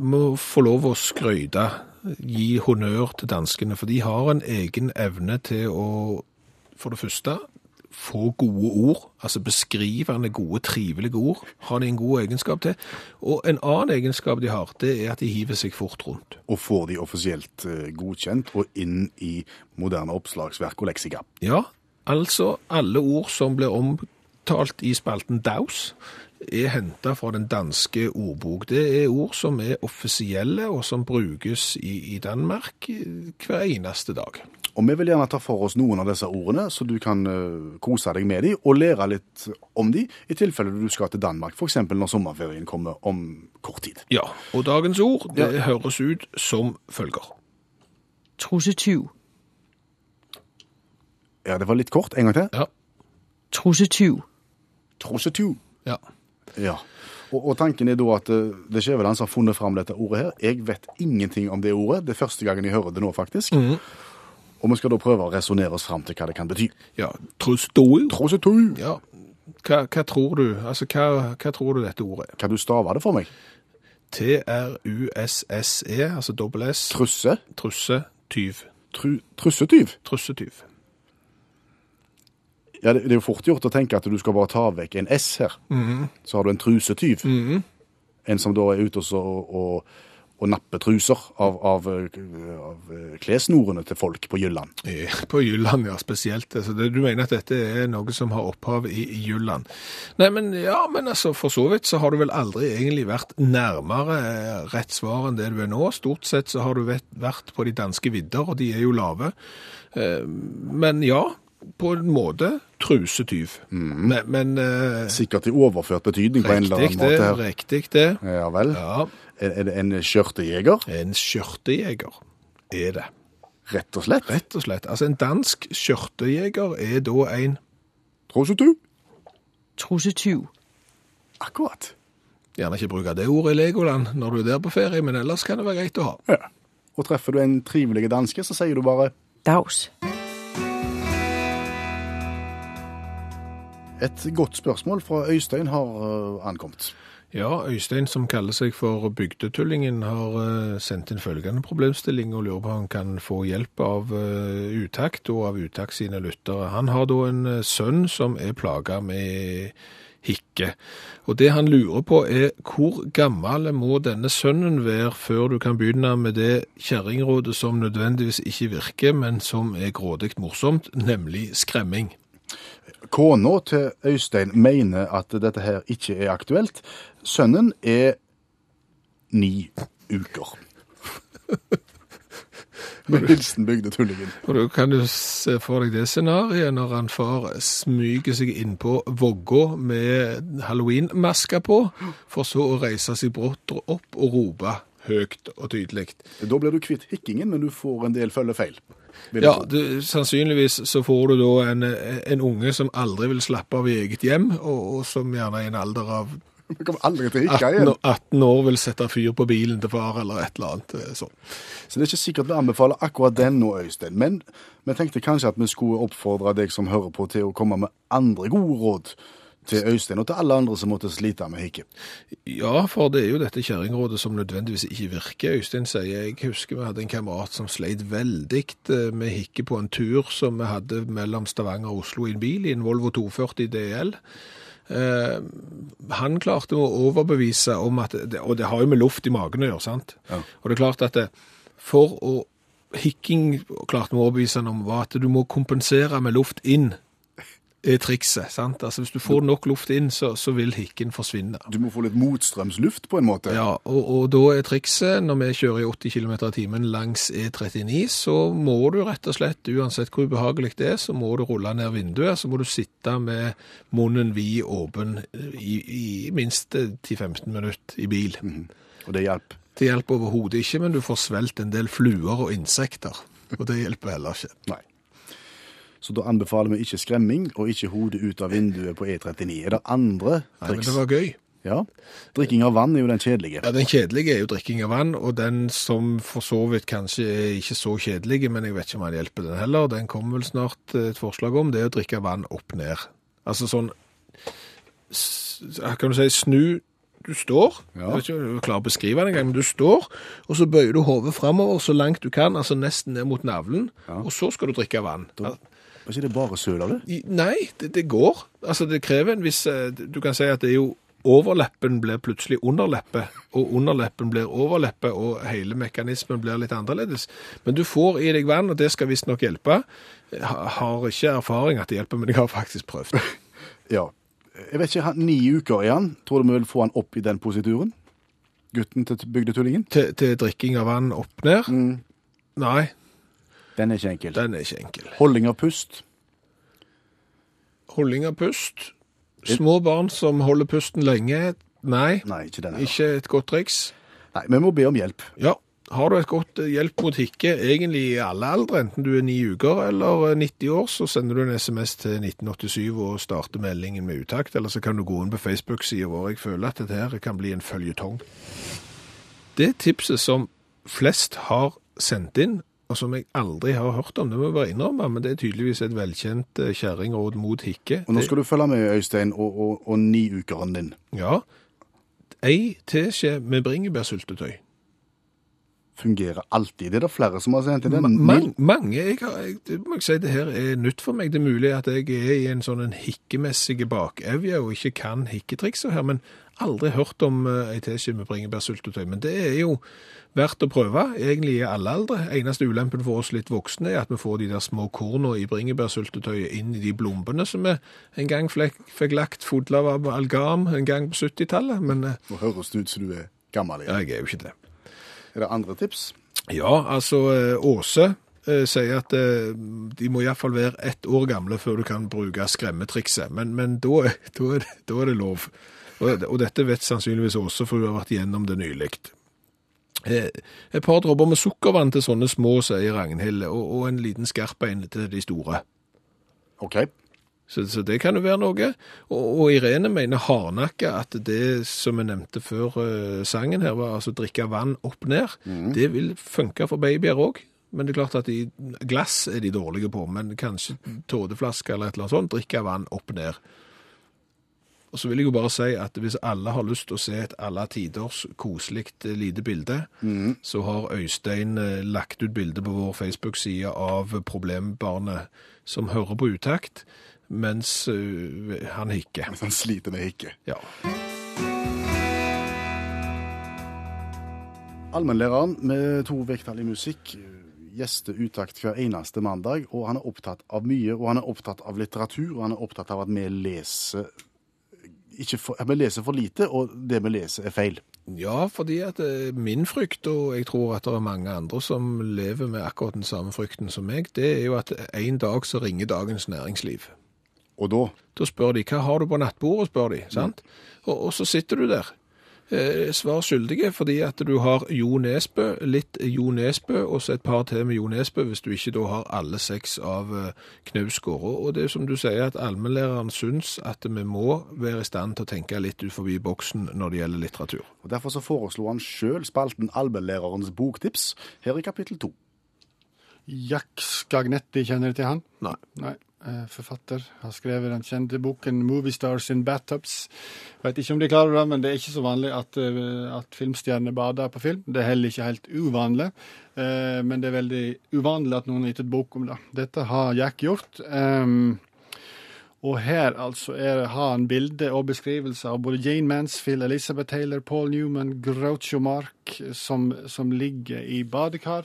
må få lov å skryte, gi honnør til danskene, for de har en egen evne til å, for det første, få gode ord, altså beskrivende gode, trivelige ord, har de en god egenskap til. Og en annen egenskap de har, det er at de hiver seg fort rundt. Og får de offisielt eh, godkjent og inn i moderne oppslagsverk og leksika. Ja, altså alle ord som blir omtalt i spalten Daus, er hentet fra den danske ordbok. Det er ord som er offisielle og som brukes i, i Danmark eh, hver eneste dag. Og vi vil gjerne ta for oss noen av disse ordene, så du kan eh, kose deg med dem og lære litt om dem i tilfelle du skal til Danmark, f.eks. når sommerferien kommer om kort tid. Ja, og dagens ord det høres ut som følger. Trussetyv. Ja, det var litt kort. En gang til. Ja. Trussetyv. Trossetu. Ja. Ja. Og, og tanken er da at eh, det er Skjæveland som har funnet fram dette ordet her. Jeg vet ingenting om det ordet. Det er første gangen jeg hører det nå, faktisk. Og vi skal da prøve å resonnere oss fram til hva det kan bety. Ja, trustoi. Trossetu. Ja. Hva, hva tror du? Altså, hva, hva tror du dette ordet er? Kan du stave det for meg? T-R-U-S-S-E, altså dobbel S. Trusse? Trusse, tyv. Tru, trussetyv? Trussetyv. Ja, det, det er jo fort gjort å tenke at du skal bare ta vekk en S her. Så har du en trusetyv. En som da er ute og, og, og nappe truser av, av, av eh, klessnorene til folk på Jylland. Eh, På Jylland, ja, spesielt. Altså, det, du mener at dette er noe som har opphav i, Jylland. Nei, men ja, men altså, for så vidt så har du vel aldri egentlig vært nærmere eh, rett svar enn det du er nå. Stort sett så har du vært på de danske vidder, og de er jo lave. Men ja, på en måte trusetyv. Men, men uh, Sikkert i overført betydning på en eller annen måte her. riktig det. Ja vel. Ja, Er, er det en skjørtejeger? en skjørtejeger er det. Rett og slett? Rett og slett. Altså, en dansk skjørtejeger er da en Trusetyv. Trusetyv. Akkurat. Gjerne ikke bruke det ordet i Legoland når du er der på ferie, men ellers kan det være greit å ha. Ja. Og treffer du en trivelig danske, så sier du bare Dags. Et godt spørsmål fra Øystein har øh, ankommet. Ja, Øystein, som kaller seg for Bygdetullingen, har eh, sendt inn følgende problemstilling og lurer på om han kan få hjelp av eh, Utakt og av Utakt sine lyttere. Han har da en eh, sønn som er plaga med hikke. Og det han lurer på er hvor gammel må denne sønnen være før du kan begynne med det kjerringrådet som nødvendigvis ikke virker, men som er grådig morsomt, nemlig skremming. Kona til Øystein mener at dette her ikke er aktuelt. Sønnen er ni uker. <laughs> Med hilsen bygdetullingen. Og da kan du se for deg det scenariet når han far smyger seg innpå vogga med halloweenmaske på, for så å reise seg brått opp og rope høyt og tydelig. Da blir du kvitt hikkingen, men du får en del følgefeil. Ja, du, sannsynligvis så får du da en, en unge som aldri vil slappe av i eget hjem, og, og som gjerne i en alder av <laughs> Vi kommer aldri til å hikke 18, år- 18 år vil sette fyr på bilen til far, eller et eller annet eh, sånn. Så det er ikke sikkert vi anbefaler akkurat den nå, Øystein. Men vi tenkte kanskje at vi skulle oppfordre deg som hører på, til å komme med andre gode råd til Øystein, og til alle andre som måtte slite med hikke. Ja, for det er jo dette kjerringrådet som nødvendigvis ikke virker. Øystein sier, jeg husker vi hadde en kamerat som sleit veldig eh, med hikke på en tur som vi hadde mellom Stavanger og Oslo i en bil, i en Volvo 240 DL. Eh, han klarte å overbevise om at, og det har jo med luft i magen å gjøre, sant? Og det er klart at det, for å hikking klarte vi å overbevise han om var at du må kompensere med luft inn, trikset, sant? Altså hvis du får nok luft inn, så, så vil hikken forsvinne. Du må få litt motstrømsluft på en måte. Ja, og, og da er trikset, når vi kjører i 80 km i timen langs E39, så må du rett og slett, uansett hvor ubehagelig det er, så må du rulle ned vinduet, så må du sitte med munnen vid åpen i, i minst 10-15 minutter i bil. Og det hjelper. Det hjelper overhodet ikke, men du får svelget en del fluer og insekter, og det hjelper heller ikke. Nei. Så da anbefaler vi ikke skremming, og ikke hodet ut av vinduet på E39. Er det andre Nei, men triks? det var gøy. Ja. Drikking av vann er jo den kjedelige. Ja, Den kjedelige er jo drikking av vann, og den som for så vidt kanskje er ikke så kjedelig, men jeg vet ikke om han hjelper den heller, den kommer vel snart eh, et forslag om, det er å drikke vann opp ned. Altså sånn, kan du si, snu, du står, jeg vet ikke om du klarer å beskrive det engang, men du står, og så bøyer du hodet fremover så langt du kan, altså nesten ned mot navlen, og så skal du drikke vann. Er ikke det bare søl av det? I- Nei, det, det går. Altså, det krever en viss eh, Du kan si at det er jo Overleppen blir plutselig underleppe, og underleppen blir overleppe, og hele mekanismen blir litt annerledes. Men du får i deg vann, og det skal visstnok hjelpe. Jeg har ikke erfaring at det hjelper, men jeg har faktisk prøvd. <laughs> Ja. Jeg vet ikke, han- ni uker igjen. Tror du vi vil få han opp i den posituren? Gutten til bygdetullingen? Til, til drikking av vann opp ned? Nei, Den er ikke enkel. den er ikke enkel. Holding av pust. Holding av pust. Små barn som holder pusten lenge. Nei, Nei, ikke den heller. ikke et godt triks. Nei, vi må be om hjelp. Ja, har du et godt eh, hjelp mot hikke, egentlig i alle aldre, enten du er ni uker eller eh, 90 år, så sender du en sms til 1987 og starter meldingen med utakt, eller så kan du gå inn på Facebook-sida vår. Jeg føler at dette her kan bli en følgetong. Det tipset som flest har sendt inn, og som jeg aldri har hørt om, det må jeg bare innrømme, men det er tydeligvis et velkjent eh, kjerringråd mot hikke. Og nå skal du følge med, Øystein, og, og, og niukeren din. Ja, ei teskje med bringebærsyltetøy. Fungerer alltid. Det er det flere som har sendt inn. Ma mange. mange, jeg, har, jeg, det må jeg si, det her er nytt for meg. Det er mulig at jeg er i en sånn hikkemessig bakevje og ikke kan hikketrikser her, men aldri hørt om uh, ei teskje med bringebærsyltetøy. Men det er jo verdt å prøve, egentlig i alle aldre. Eneste ulempen for oss litt voksne er at vi får de der små korna i bringebærsyltetøyet inn i de blombene som vi en gang fikk, lagt fodla av algam en gang på 70-tallet, men uh, Nå høres det ut som du er gammel ja, igjen. jeg er jo ikke det. Er det andre tips? Ja, altså eh, Åse eh, sier at eh, de må iallfall være ett år gamle før du kan bruke skremmetrikset, men, men da, <laughs> da, er det, da er det lov. Og, og dette vet sannsynligvis også, for hun har vært gjennom det nylig. Eh, et par dråper med sukkervann til sånne små, sier Ragnhild, og, og en liten skarp en til de store. OK. Så, så det kan jo være noe. Og, og Irene mener hardnakka at det som jeg nevnte før uh, sangen her, var altså drikke vann opp ned. Det vil funke for babyer òg. Men det er klart at de, glass er de dårlige på, men kanskje tådeflaske eller et eller annet sånt, drikke vann opp ned. Og så vil jeg jo bare si at hvis alle har lyst til å se et alle tiders koselig eh, lite bilde, så har Øystein eh, lagt ut bilde på vår Facebook-side av problembarnet som hører på utakt, mens eh, han hikker. Mens Han sliter med hikke. Ja. Allmennlæreren med to vekttall i musikk gjester utakt hver eneste mandag, og han er opptatt av mye, og han er opptatt av litteratur, og han er opptatt av at vi leser for, vi leser for lite, og det vi leser er feil. Ja, fordi at eh, min frykt, og jeg tror at det er mange andre som lever med akkurat den samme frykten som meg, det er jo at en dag så ringer Dagens Næringsliv. Og da Da spør de hva har du på nattbordet, spør de, sant? Og, og så sitter du der. Eh, svar skyldige, fordi at du har Jo Nesbø, litt Jo Nesbø, og så et par til med Jo Nesbø, hvis du ikke da har alle seks av eh, Knausgård. Og og det er som du sier, at allmennlæreren syns at vi må være i stand til å tenke litt ut forbi boksen når det gjelder litteratur. Og Derfor så foreslo han sjøl spalten Allmennlærerens boktips, her i kapittel to. Jack Skagnetti, kjenner du til han? Nei. Nei. Eh, Forfatter. Har skrevet den kjente boken 'Movie Stars in Bathtubs'. Vet ikke om de klarer det, men det er ikke så vanlig at, eh, at filmstjerner bader på film. Det er heller ikke helt uvanlig, eh, men det er veldig uvanlig at noen har gitt et bok om det. Dette har Jack gjort. ehm, og her altså er, har han bilde og beskrivelse av både Jane Mansfield, Elizabeth Taylor, Paul Newman, Groucho Mark, som, som ligger i badekar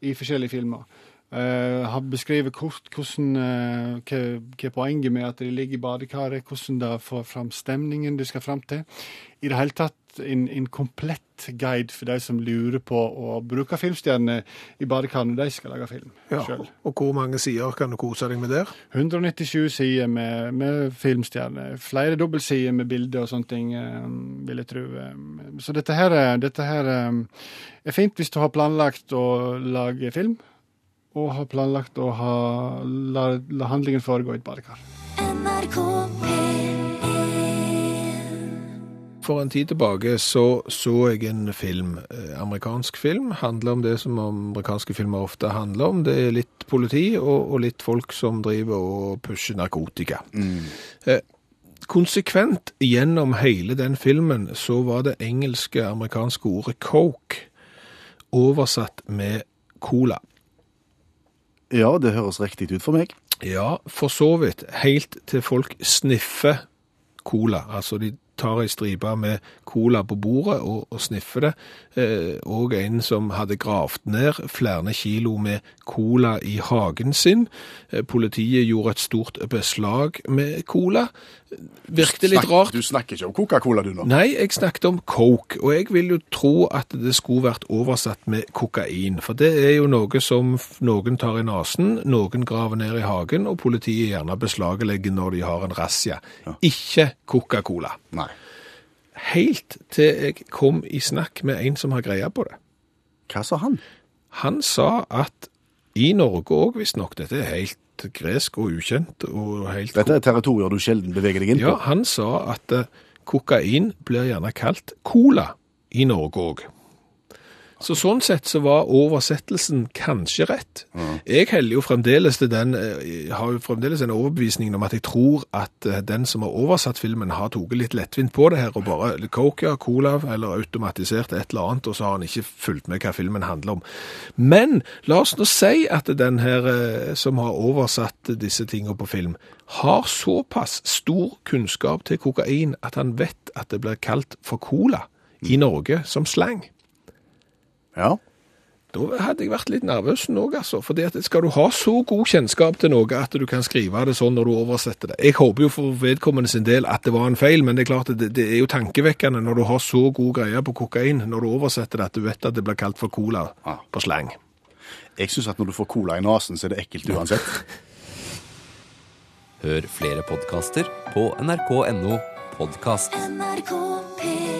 i forskjellige filmer. Uh, har beskrevet kort hvordan, eh, hva, hva poenget med at de ligger i badekaret, hvordan det får fram stemningen de skal fram til. I det hele tatt en, en komplett guide for de som lurer på å bruke filmstjerner i badekar når de skal lage film Ja, selv. Og hvor mange sider kan du kose deg med der? 197 sider med, med filmstjerner. Flere dobbeltsider med bilder og sånne ting, eh, vil jeg tro. eh. Så dette her, er- dette her eh, er fint hvis du har planlagt å lage film, og har planlagt å ha, la, la handlingen foregå i et badekar. NRK P1 For en tid tilbake så, så jeg en film, eh, amerikansk film, handler om det som amerikanske filmer ofte handler om. Det er litt politi og, og litt folk som driver og pusher narkotika. Eh, konsekvent gjennom hele den filmen så var det engelske amerikanske ordet coke oversatt med cola. Ja, det høres riktig ut for meg. Ja, for så vidt. Helt til folk sniffer cola. Altså de tar ei stripe med cola på bordet og, og sniffer det. Eh, og en som hadde gravd ned flere kilo med cola i hagen sin. Eh, politiet gjorde et stort beslag med cola. Virkte litt rart. Du snakker ikke om Coca-Cola, du nå? Nei, jeg snakket om coke, og jeg vil jo tro at det skulle vært oversatt med kokain. For det er jo noe som noen tar i nasen, noen graver ned i hagen, og politiet gjerne beslaglegger når de har en razzia. Ikke Coca-Cola. Nei. Helt til jeg kom i snakk med en som har greia på det. Hva sa han? Han sa at i Norge òg, visstnok, dette er helt gresk og ukjent og helt Dette er territorier du sjelden beveger deg inn på. Ja, han sa at eh, kokain blir gjerne kalt cola i Norge òg. Så sånn sett så var oversettelsen kanskje rett. Jeg heller jo fremdeles til den, eh, har jo fremdeles en overbevisning om at jeg tror at eh, den som har oversatt filmen har tatt litt lettvint på det her, og bare Coca, cola, eller automatisert et eller annet, og så har han ikke fulgt med hva filmen handler om. Men la oss nå si at den her eh, som har oversatt disse tingene på film, har såpass stor kunnskap til kokain at han vet at det blir kalt for cola i Norge som slang. Ja. Da hadde jeg vært litt nervøs nå, altså. For skal du ha så god kjennskap til noe at du kan skrive det sånn når du oversetter det? Jeg håper jo for vedkommende sin del at det var en feil, men det er klart at det, det er jo tankevekkende når du har så god greie på kokain når du oversetter det, at du vet at det blir kalt for cola Ja. på slang. Jeg syns at når du får cola i nesen, så er det ekkelt uansett. Hør flere podkaster på nrk.no podkast. NRK P1